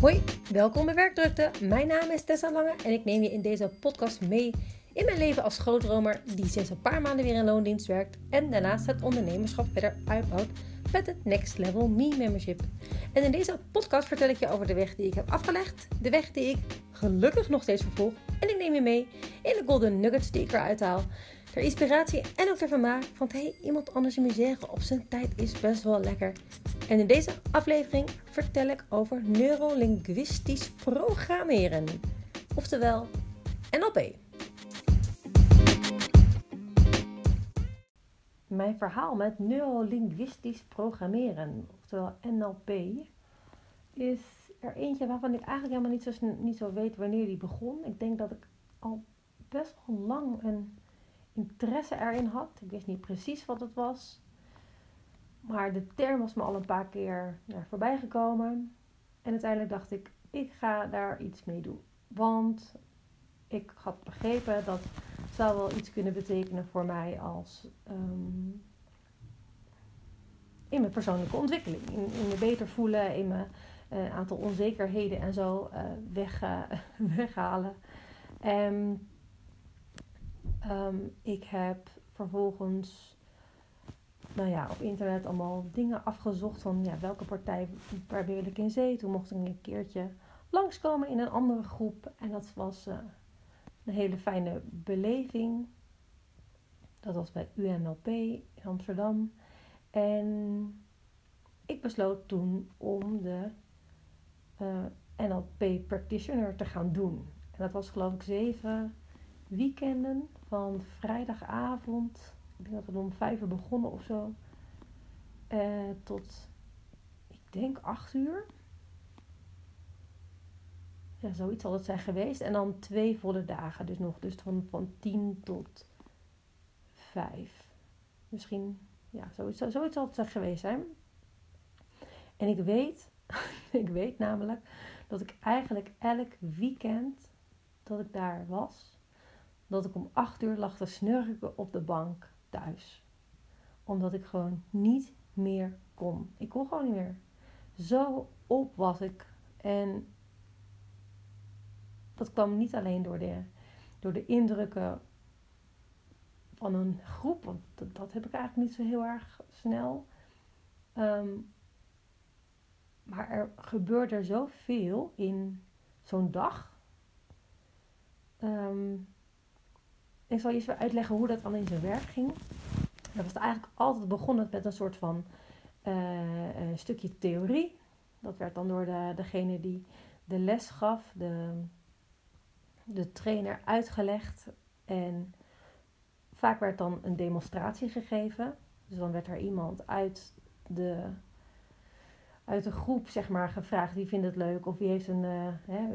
Hoi, welkom bij Werkdrukte. Mijn naam is Tessa Lange en ik neem je in deze podcast mee in mijn leven als grootdromer die sinds een paar maanden weer in loondienst werkt en daarnaast het ondernemerschap verder uitbouwt met het Next Level Me Membership. En in deze podcast vertel ik je over de weg die ik heb afgelegd, de weg die ik gelukkig nog steeds vervolg en ik neem je mee in de golden nuggets die ik eruit haal. Inspiratie en ook ter vermaak, want hey, iemand anders misère op zijn tijd is best wel lekker. En in deze aflevering vertel ik over neurolinguistisch programmeren, oftewel NLP. Mijn verhaal met neurolinguistisch programmeren, oftewel NLP, is er eentje waarvan ik eigenlijk helemaal niet zo, niet zo weet wanneer die begon. Ik denk dat ik al best wel lang een interesse erin had. Ik wist niet precies wat het was. Maar de term was me al een paar keer ja, voorbij gekomen. En uiteindelijk dacht ik, ik ga daar iets mee doen. Want ik had begrepen dat zou wel iets kunnen betekenen voor mij als um, in mijn persoonlijke ontwikkeling. In, in me beter voelen, in mijn uh, aantal onzekerheden en zo uh, weg, uh, weghalen. En um, ik heb vervolgens nou ja, op internet allemaal dingen afgezocht van ja, welke partij waar wil ik in zee. Toen mocht ik een keertje langskomen in een andere groep. En dat was uh, een hele fijne beleving. Dat was bij UNLP in Amsterdam. En ik besloot toen om de uh, NLP practitioner te gaan doen. En dat was geloof ik zeven weekenden van vrijdagavond. Ik denk dat we om vijf uur begonnen of zo. Uh, tot, ik denk, acht uur. Ja, zoiets zal het zijn geweest. En dan twee volle dagen. Dus nog dus van, van tien tot vijf. Misschien, ja, zoiets, zoiets zal het zijn geweest zijn. En ik weet, ik weet namelijk dat ik eigenlijk elk weekend dat ik daar was, dat ik om acht uur lag te snurken op de bank thuis. Omdat ik gewoon niet meer kon. Ik kon gewoon niet meer. Zo op was ik. En dat kwam niet alleen door de, door de indrukken van een groep. Want dat, heb ik eigenlijk niet zo heel erg snel. Um, maar er gebeurde zoveel in zo'n dag. Um, ik zal je eens uitleggen hoe dat dan in zijn werk ging. Dat was eigenlijk altijd begonnen met een soort van uh, een stukje theorie. Dat werd dan door de, degene die de les gaf, de, de trainer, uitgelegd. En vaak werd dan een demonstratie gegeven. Dus dan werd er iemand uit de, uit de groep zeg maar, gevraagd wie vindt het leuk of wie heeft een, uh, hè,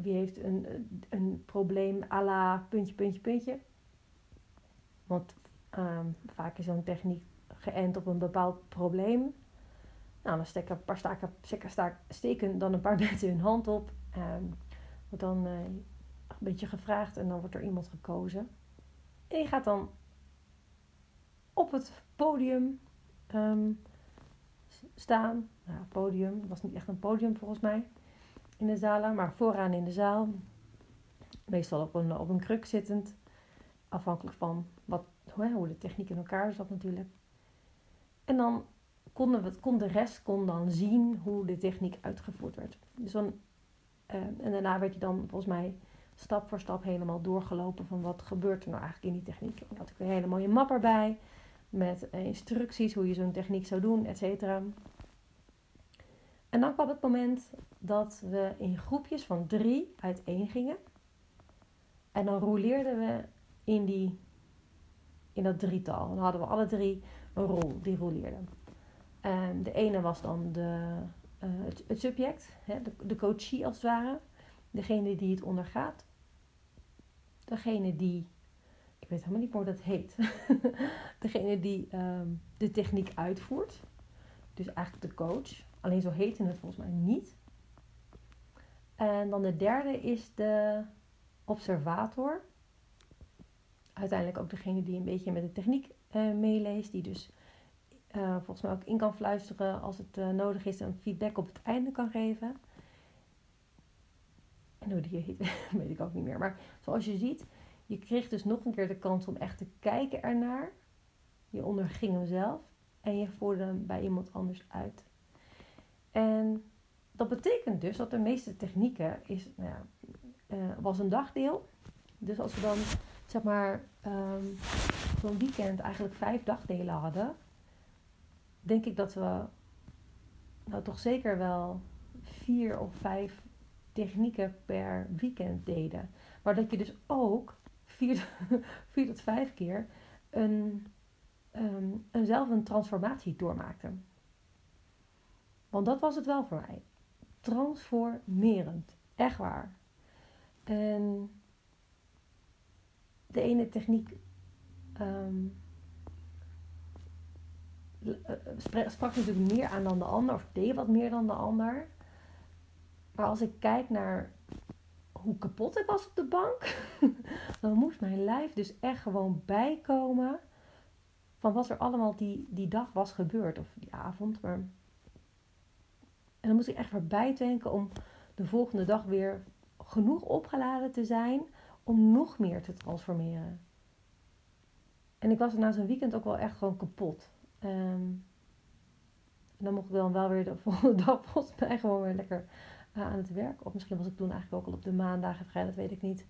wie heeft een, een probleem à la puntje, puntje, puntje. Want um, vaak is zo'n techniek geënt op een bepaald probleem. Nou, dan steken een paar staken, steken dan een paar mensen hun hand op. Um, wordt dan uh, een beetje gevraagd en dan wordt er iemand gekozen. En die gaat dan op het podium um, staan. Nou, podium, het was niet echt een podium volgens mij in de zalen, maar vooraan in de zaal. Meestal op een, op een kruk zittend. Afhankelijk van wat, hoe de techniek in elkaar zat natuurlijk. En dan konden we, kon de rest kon dan zien hoe de techniek uitgevoerd werd. Dus dan, uh, en daarna werd je dan volgens mij stap voor stap helemaal doorgelopen van wat gebeurt er nou eigenlijk in die techniek. En had ik een hele mooie map erbij met uh, instructies hoe je zo'n techniek zou doen, et cetera. En dan kwam het moment dat we in groepjes van drie uiteen gingen. En dan rouleerden we in, die, in dat drietal. Dan hadden we alle drie een rol die rouleerde. En de ene was dan de, uh, het, het, subject, hè, de, de coachie als het ware. Degene die het ondergaat. Degene die, ik weet helemaal niet meer hoe dat heet. Degene die um, de techniek uitvoert. Dus eigenlijk de coach. Alleen zo heette het volgens mij niet. En dan de derde is de observator uiteindelijk ook degene die een beetje met de techniek uh, meeleest. Die dus uh, volgens mij ook in kan fluisteren als het uh, nodig is en feedback op het einde kan geven. En hoe die heet, weet ik ook niet meer. Maar zoals je ziet, je kreeg dus nog een keer de kans om echt te kijken ernaar. Je onderging hem zelf en je voerde hem bij iemand anders uit. En dat betekent dus dat de meeste technieken is, nou ja, was een dagdeel. Dus als we dan zeg maar um, zo'n weekend eigenlijk vijf dagdelen hadden, denk ik dat we nou toch zeker wel vier of vijf technieken per weekend deden. Maar dat je dus ook vier, vier tot vijf keer een, um, eenzelfde een transformatie doormaakte. Want dat was het wel voor mij. Transformerend. Echt waar. En de ene techniek um, sprak natuurlijk meer aan dan de ander, of deed wat meer dan de ander. Maar als ik kijk naar hoe kapot ik was op de bank, dan moest mijn lijf dus echt gewoon bijkomen van wat er allemaal die, die dag was gebeurd, of die avond. Maar... En dan moest ik echt weer bijdenken om de volgende dag weer genoeg opgeladen te zijn om nog meer te transformeren. En ik was na zo'n weekend ook wel echt gewoon kapot. Um, en dan mocht ik dan wel weer de volgende dag volgens mij gewoon weer lekker uh, aan het werk. Of misschien was ik toen eigenlijk ook al op de maandagen vrij, dat weet ik niet.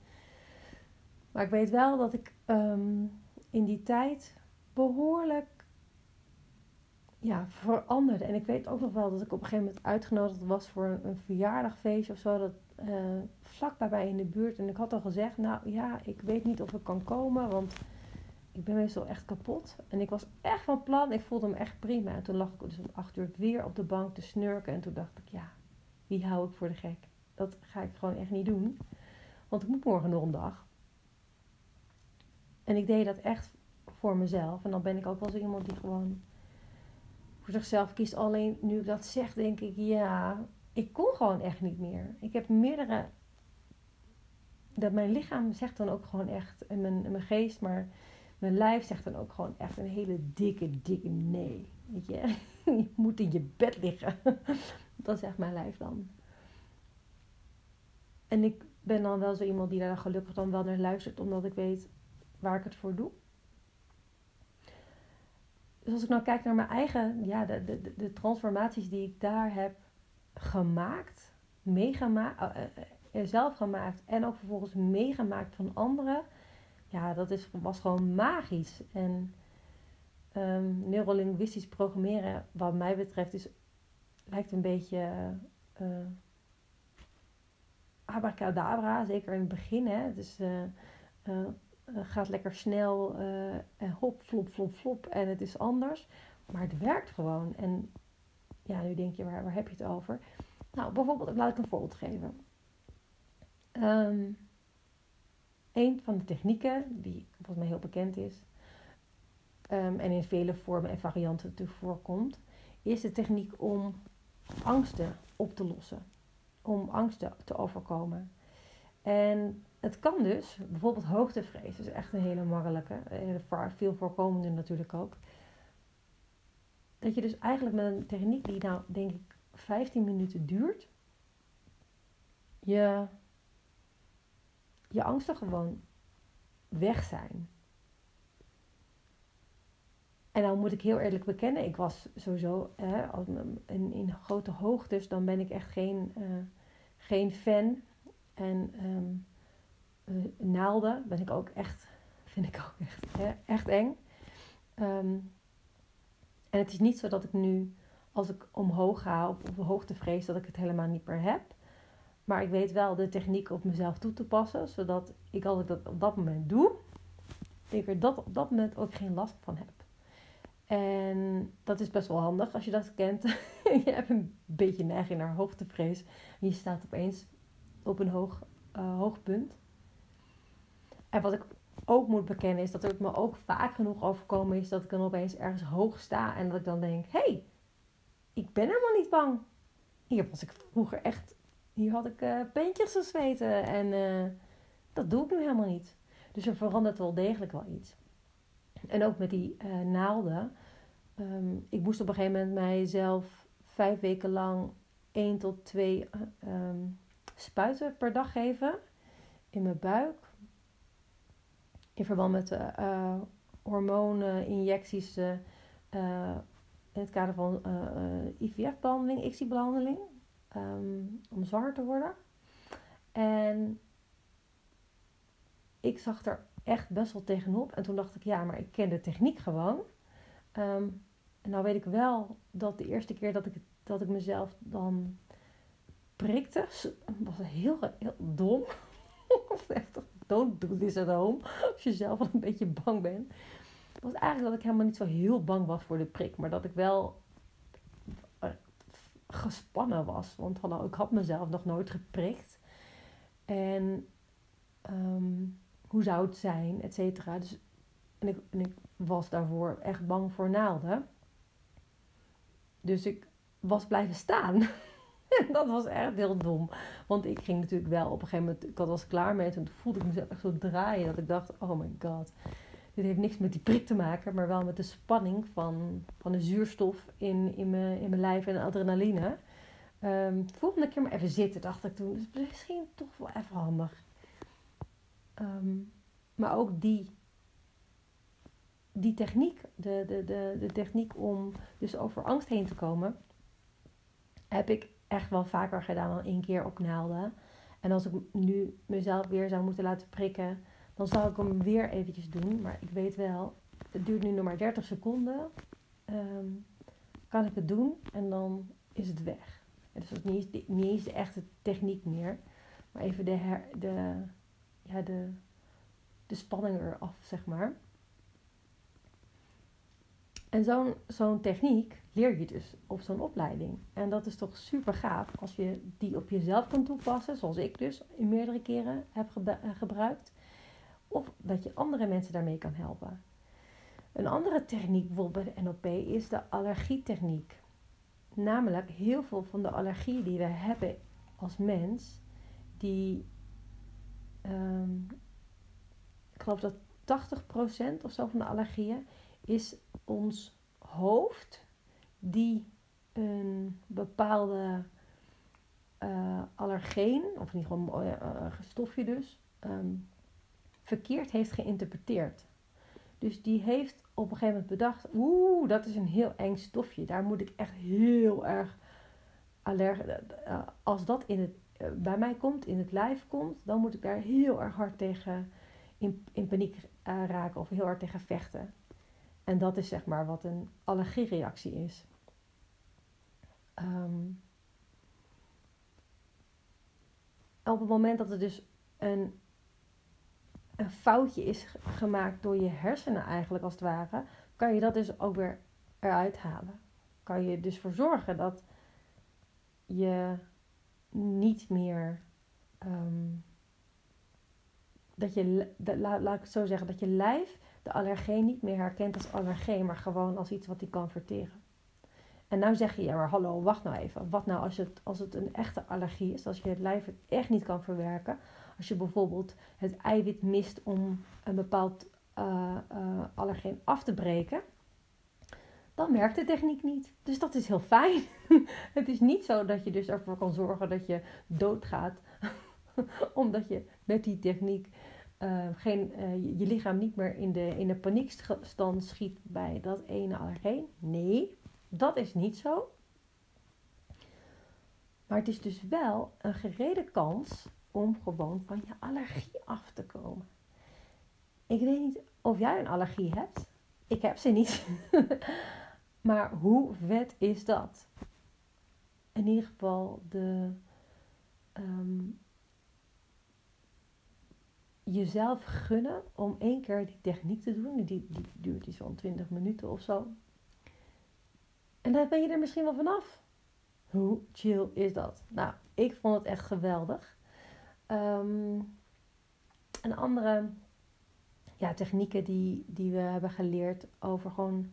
Maar ik weet wel dat ik um, in die tijd behoorlijk ja, veranderde. En ik weet ook nog wel dat ik op een gegeven moment uitgenodigd was voor een, een verjaardagfeestje of zo. Dat uh, vlak bij in de buurt. En ik had al gezegd, nou ja, ik weet niet of ik kan komen, want ik ben meestal echt kapot. En ik was echt van plan, ik voelde me echt prima. En toen lag ik dus om acht uur weer op de bank te snurken. En toen dacht ik, ja, wie hou ik voor de gek? Dat ga ik gewoon echt niet doen. Want ik moet morgen nog een dag. En ik deed dat echt voor mezelf. En dan ben ik ook wel zo iemand die gewoon voor zichzelf kiest. Alleen nu ik dat zeg, denk ik, ja, ik kon gewoon echt niet meer. Ik heb meerdere. Dat mijn lichaam zegt dan ook gewoon echt, en mijn, mijn geest, maar mijn lijf zegt dan ook gewoon echt een hele dikke, dikke nee. Weet je, je moet in je bed liggen. Dat zegt mijn lijf dan. En ik ben dan wel zo iemand die daar gelukkig dan wel naar luistert, omdat ik weet waar ik het voor doe. Dus als ik nou kijk naar mijn eigen, ja, de, de, de transformaties die ik daar heb gemaakt, meegemaakt, uh, zelf gemaakt en ook vervolgens meegemaakt van anderen, ja, dat is, was gewoon magisch. En um, neurolinguistisch programmeren, wat mij betreft, is, lijkt een beetje uh, abracadabra, zeker in het begin. Hè? Is, gaat lekker snel en hop, flop, flop, flop en het is anders. Maar het werkt gewoon. En ja, nu denk je, waar, waar heb je het over? Nou, bijvoorbeeld, laat ik een voorbeeld geven. Um, een van de technieken, die volgens mij heel bekend is, um, en in vele vormen en varianten natuurlijk voorkomt, is de techniek om angsten op te lossen. Om angsten te overkomen. En het kan dus, bijvoorbeeld hoogtevrees, is echt een hele makkelijke, veel voorkomende natuurlijk ook. Dat je dus eigenlijk met een techniek die nou denk ik 15 minuten duurt, je, je angsten gewoon weg zijn. En dan moet ik heel eerlijk bekennen, ik was sowieso in, in grote hoogtes, dan ben ik echt geen, uh, geen fan. En um, naalden ben ik ook echt, vind ik ook echt, echt eng. Um, en het is niet zo dat ik nu als ik omhoog ga of op hoogte vrees, dat ik het helemaal niet meer heb. Maar ik weet wel de techniek op mezelf toe te passen, zodat ik als ik dat op dat moment doe, ik er dat op dat moment ook geen last van heb. En dat is best wel handig als je dat kent. je hebt een beetje neiging naar hoogtevrees. Je staat opeens op een hoog, uh, hoog punt. En wat ik ook moet bekennen is dat het me ook vaak genoeg overkomen is dat ik dan opeens ergens hoog sta en dat ik dan denk: hé, hey, ik ben helemaal niet bang. Hier was ik vroeger echt, hier had ik uh, peentjes gezweten en uh, dat doe ik nu helemaal niet. Dus er verandert wel degelijk wel iets. En ook met die uh, naalden. Um, ik moest op een gegeven moment mijzelf vijf weken lang één tot twee um, spuiten per dag geven in mijn buik. In verband met uh, uh, hormooninjecties uh, in het kader van IVF-behandeling, ICSI-behandeling. Um, om zwanger te worden. En ik zag er echt best wel tegenop. En toen dacht ik, ja, maar ik ken de techniek gewoon. Um, en nou weet ik wel dat de eerste keer dat ik, dat ik mezelf dan prikte, was heel, heel dom. don't do this at home. Als je zelf al een beetje bang bent. Het was eigenlijk dat ik helemaal niet zo heel bang was voor de prik. Maar dat ik wel eh, gespannen was. Want ik had mezelf nog nooit geprikt. En um, hoe zou het zijn, et cetera. Dus, en, ik, en ik was daarvoor echt bang voor naalden. Dus ik was blijven staan. dat was echt heel dom. Want ik ging natuurlijk wel op een gegeven moment, ik had was klaar mee. En toen voelde ik mezelf echt zo draaien. Dat ik dacht, oh my god. Dit heeft niks met die prik te maken, maar wel met de spanning van, van de zuurstof in, in, mijn, in mijn lijf en adrenaline. Um, volgende keer maar even zitten, dacht ik toen. Dus misschien toch wel even handig. Um, maar ook die, die techniek, de, de, de, de techniek om dus over angst heen te komen, heb ik echt wel vaker gedaan dan één keer op naalden. En als ik nu mezelf weer zou moeten laten prikken, dan zou ik hem weer eventjes doen. Maar ik weet wel, het duurt nu nog maar 30 seconden. Um, kan ik het doen en dan is het weg. Het is niet, niet eens de echte techniek meer. Maar even de, her, de, ja, de, de spanning eraf, zeg maar. En zo'n zo'n techniek leer je dus op zo'n opleiding. En dat is toch super gaaf als je die op jezelf kan toepassen, zoals ik dus in meerdere keren heb eh, gebruikt. Of dat je andere mensen daarmee kan helpen. Een andere techniek bijvoorbeeld bij de NLP is de allergietechniek. Namelijk heel veel van de allergieën die we hebben als mens, die um, ik geloof dat 80% of zo van de allergieën is ons hoofd die een bepaalde uh, allergeen, of ieder geval een uh, stofje dus, um, verkeerd heeft geïnterpreteerd. Dus die heeft op een gegeven moment bedacht, oeh, dat is een heel eng stofje. Daar moet ik echt heel erg allergisch. Uh, als dat in het, bij mij komt, in het lijf komt, dan moet ik daar heel erg hard tegen in, in paniek raken of heel hard tegen vechten. En dat is zeg maar wat een allergiereactie is. Um, op het moment dat er dus een, een foutje is gemaakt door je hersenen eigenlijk als het ware, kan je dat dus ook weer eruit halen. Kan je dus voor zorgen dat je niet meer um, dat je, laat, laat ik het zo zeggen, dat je lijf de allergeen niet meer herkent als allergeen, maar gewoon als iets wat hij kan verteren. En nou zeg je, ja maar hallo, wacht nou even. Wat nou als het, als het een echte allergie is, als je het lijf het echt niet kan verwerken. Als je bijvoorbeeld het eiwit mist om een bepaald uh, allergeen af te breken, dan werkt de techniek niet. Dus dat is heel fijn. het is niet zo dat je dus ervoor kan zorgen dat je doodgaat, omdat je met die techniek uh, geen, uh, je lichaam niet meer in de, in de paniekstand schiet bij dat ene allergeen. Nee, dat is niet zo. Maar het is dus wel een gerede kans om gewoon van je allergie af te komen. Ik weet niet of jij een allergie hebt. Ik heb ze niet. maar hoe vet is dat? In ieder geval de, um, jezelf gunnen om één keer die techniek te doen. Die, die duurt iets van 20 minuten of zo. En dan ben je er misschien wel vanaf. Hoe chill is dat? Nou, ik vond het echt geweldig. Um, een andere ja, technieken die, die we hebben geleerd over gewoon.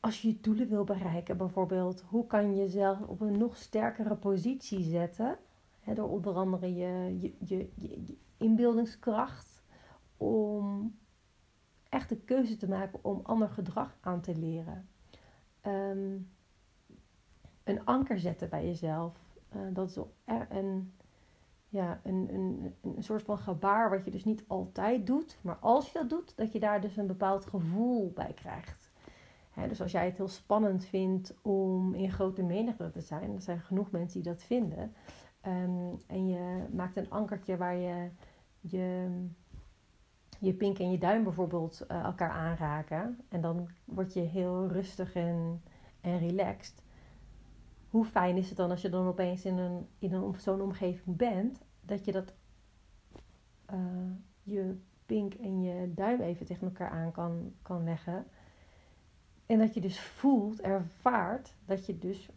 Als je je doelen wil bereiken, bijvoorbeeld, hoe kan je jezelf op een nog sterkere positie zetten? door onder andere je, je, je, inbeeldingskracht om echt de keuze te maken om ander gedrag aan te leren. Um, een anker zetten bij jezelf Uh, dat is een, ja, een, een, een soort van gebaar wat je dus niet altijd doet. Maar als je dat doet, dat je daar dus een bepaald gevoel bij krijgt. dus als jij het heel spannend vindt om in grote menigte te zijn, er zijn genoeg mensen die dat vinden. Um, en je maakt een ankertje waar je je, je pink en je duim bijvoorbeeld uh, elkaar aanraken. En dan word je heel rustig en, en relaxed. Hoe fijn is het dan als je dan opeens in, een, in een, zo'n omgeving bent, dat je dat uh, je pink en je duim even tegen elkaar aan kan, kan leggen. En dat je dus voelt, ervaart dat je dus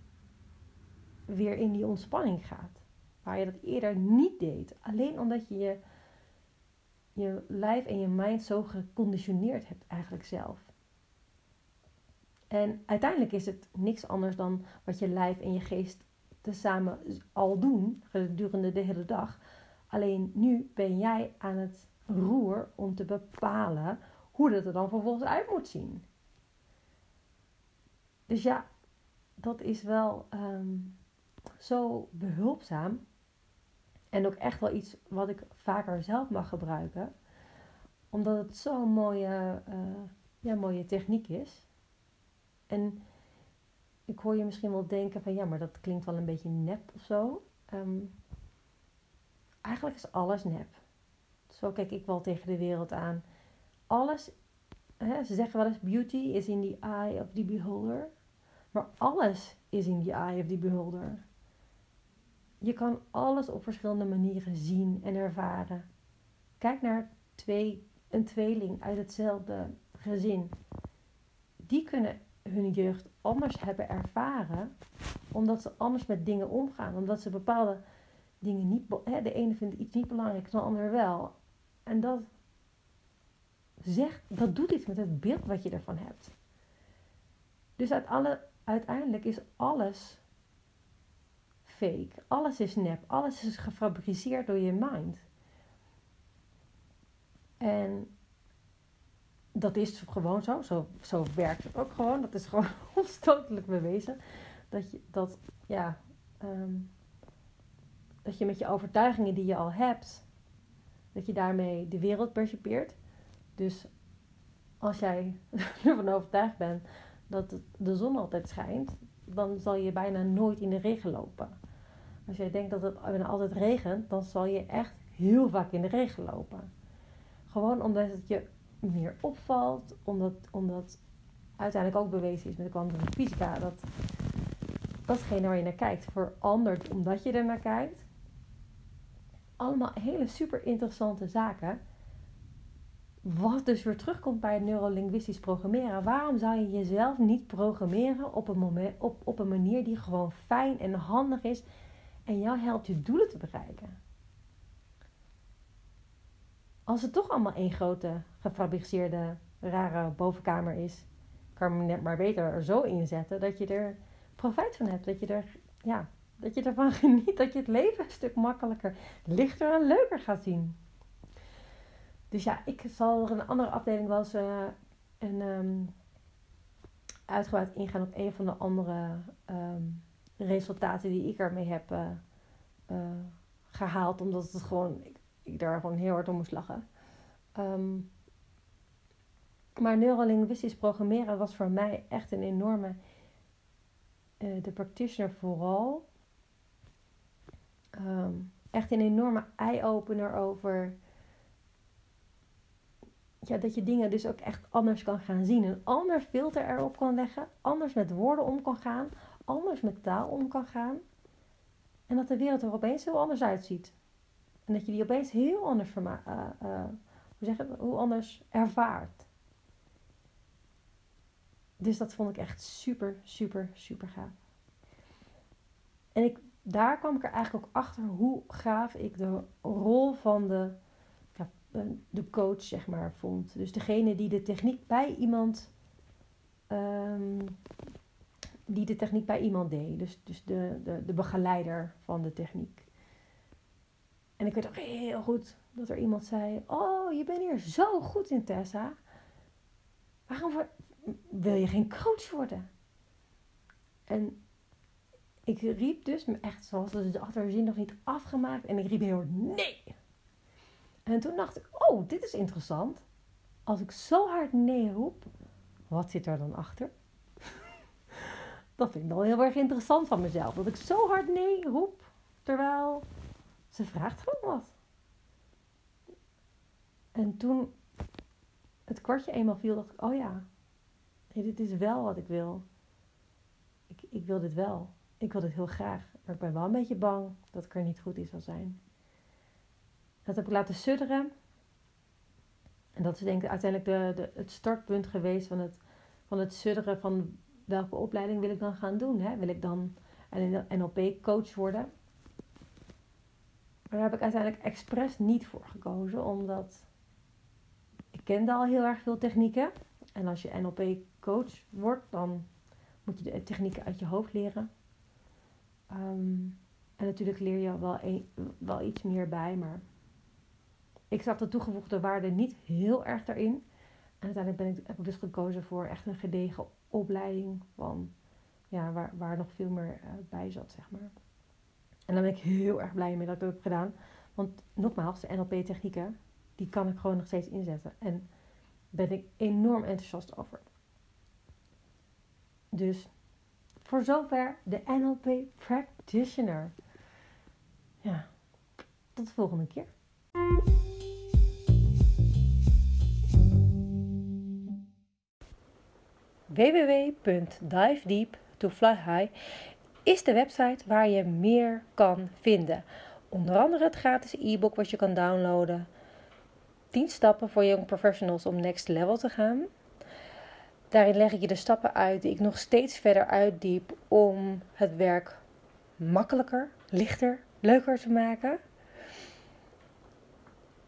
weer in die ontspanning gaat. Waar je dat eerder niet deed. Alleen omdat je je, je lijf en je mind zo geconditioneerd hebt eigenlijk zelf. En uiteindelijk is het niks anders dan wat je lijf en je geest tezamen al doen gedurende de hele dag. Alleen nu ben jij aan het roer om te bepalen hoe dat er dan vervolgens uit moet zien. Dus ja, dat is wel um, zo behulpzaam. En ook echt wel iets wat ik vaker zelf mag gebruiken. Omdat het zo'n mooie, uh, ja, mooie techniek is. En ik hoor je misschien wel denken van ja, maar dat klinkt wel een beetje nep of zo. Um, eigenlijk is alles nep. Zo kijk ik wel tegen de wereld aan. Alles, hè, ze zeggen wel eens beauty is in the eye of the beholder. Maar alles is in the eye of the beholder. Je kan alles op verschillende manieren zien en ervaren. Kijk naar twee, een tweeling uit hetzelfde gezin. Die kunnen hun jeugd anders hebben ervaren, omdat ze anders met dingen omgaan, omdat ze bepaalde dingen niet. Hè, de ene vindt iets niet belangrijk, de ander wel. En dat zegt, dat doet iets met het beeld wat je ervan hebt. Dus uit alle, uiteindelijk is alles Alles is nep. Alles is gefabriceerd door je mind. En dat is gewoon zo. Zo, zo werkt het ook gewoon. Dat is gewoon onstotelijk bewezen. Dat je, dat, ja, ehm, dat je met je overtuigingen die je al hebt, dat je daarmee de wereld percipeert. Dus als jij ervan overtuigd bent dat de zon altijd schijnt, dan zal je bijna nooit in de regen lopen. Als jij denkt dat het altijd regent, dan zal je echt heel vaak in de regen lopen. Gewoon omdat het je meer opvalt, omdat, omdat uiteindelijk ook bewezen is met de kwantumfysica dat datgene waar je naar kijkt verandert omdat je er naar kijkt. Allemaal hele super interessante zaken. Wat dus weer terugkomt bij het neurolinguistisch programmeren. Waarom zou je jezelf niet programmeren op een, moment, op, op een manier die gewoon fijn en handig is en jou helpt je doelen te bereiken? Als het toch allemaal één grote gefabriceerde rare bovenkamer is, kan je net maar beter er zo inzetten dat je er profijt van hebt. Dat je, er, ja, dat je ervan geniet, dat je het leven een stuk makkelijker, lichter en leuker gaat zien. Dus ja, ik zal er een andere afdeling wel eens uh, een, um, uitgebreid ingaan op een van de andere um, resultaten die ik ermee heb uh, uh, gehaald. Omdat het gewoon, ik, daar gewoon heel hard om moest lachen. Um, maar neurolinguistisch programmeren was voor mij echt een enorme, uh, de practitioner vooral, um, echt een enorme eye-opener over ja, dat je dingen dus ook echt anders kan gaan zien. Een ander filter erop kan leggen, anders met woorden om kan gaan, anders met taal om kan gaan. En dat de wereld er opeens heel anders uitziet. En dat je die opeens heel anders, uh, uh, hoe, zeg hoe anders ervaart. Dus dat vond ik echt super, super, super gaaf. En ik, daar kwam ik er eigenlijk ook achter hoe gaaf ik de rol van de, ja, de coach, zeg maar, vond. Dus degene die de techniek bij iemand, um, die de techniek bij iemand deed. Dus, dus de, de, de begeleider van de techniek. En ik weet ook heel goed dat er iemand zei: Oh, je bent hier zo goed in, Tessa. Waarom wil je geen coach worden? En ik riep dus, echt zoals de achterzin nog niet afgemaakt. En ik riep heel hard, nee! En toen dacht ik, oh, dit is interessant. Als ik zo hard nee roep, wat zit er dan achter? Dat vind ik wel heel erg interessant van mezelf. Dat ik zo hard nee roep, terwijl ze vraagt gewoon wat. En toen het kwartje eenmaal viel, dacht ik, oh ja, dit is wel wat ik wil. Ik, ik wil dit wel. Ik wil dit heel graag. Maar ik ben wel een beetje bang dat ik er niet goed in zal zijn. Dat heb ik laten sudderen. En dat is denk ik uiteindelijk de, de, het startpunt geweest van het, van het sudderen van welke opleiding wil ik dan gaan doen. Hè? Wil ik dan een NLP-coach worden? Maar daar heb ik uiteindelijk expres niet voor gekozen, omdat ik kende al heel erg veel technieken. En als je NLP-coach wordt, dan moet je de technieken uit je hoofd leren. Ehm, en natuurlijk leer je wel, wel iets meer bij, maar ik zag de toegevoegde waarde niet heel erg daarin. En uiteindelijk ik, heb ik dus gekozen voor echt een gedegen opleiding van, ja, waar, waar nog veel meer uh, bij zat, zeg maar. En daar ben ik heel erg blij mee dat ik dat heb gedaan. Want nogmaals, de NLP-technieken, die kan ik gewoon nog steeds inzetten. En ben ik enorm enthousiast over. Dus voor zover de NLP Practitioner. Ja, tot de volgende keer. www.divedeep2flyhigh is de website waar je meer kan vinden. Onder andere het gratis e-book wat je kan downloaden. 10 stappen voor young professionals om next level te gaan. Daarin leg ik je de stappen uit die ik nog steeds verder uitdiep om het werk makkelijker, lichter, leuker te maken.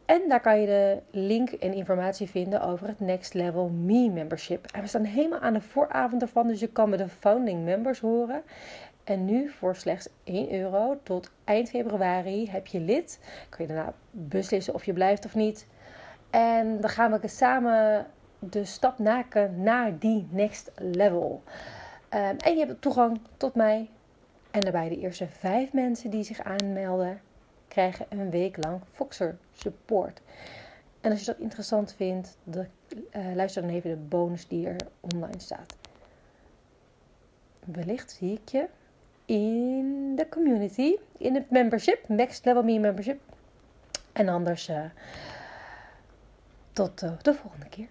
En daar kan je de link en informatie vinden over het Next Level Me membership. En we staan helemaal aan de vooravond ervan, dus je kan met de founding members horen. En nu voor slechts 1 euro tot eind februari heb je lid. Kun je daarna beslissen of je blijft of niet. En dan gaan we samen de stap maken naar die next level. Um, en je hebt toegang tot mij. En daarbij de eerste vijf mensen die zich aanmelden, krijgen een week lang Foxer support. En als je dat interessant vindt, de, uh, luister dan even de bonus die er online staat. Wellicht zie ik je in de community, in het membership, Next Level Me membership. En anders uh, tot uh, de volgende keer.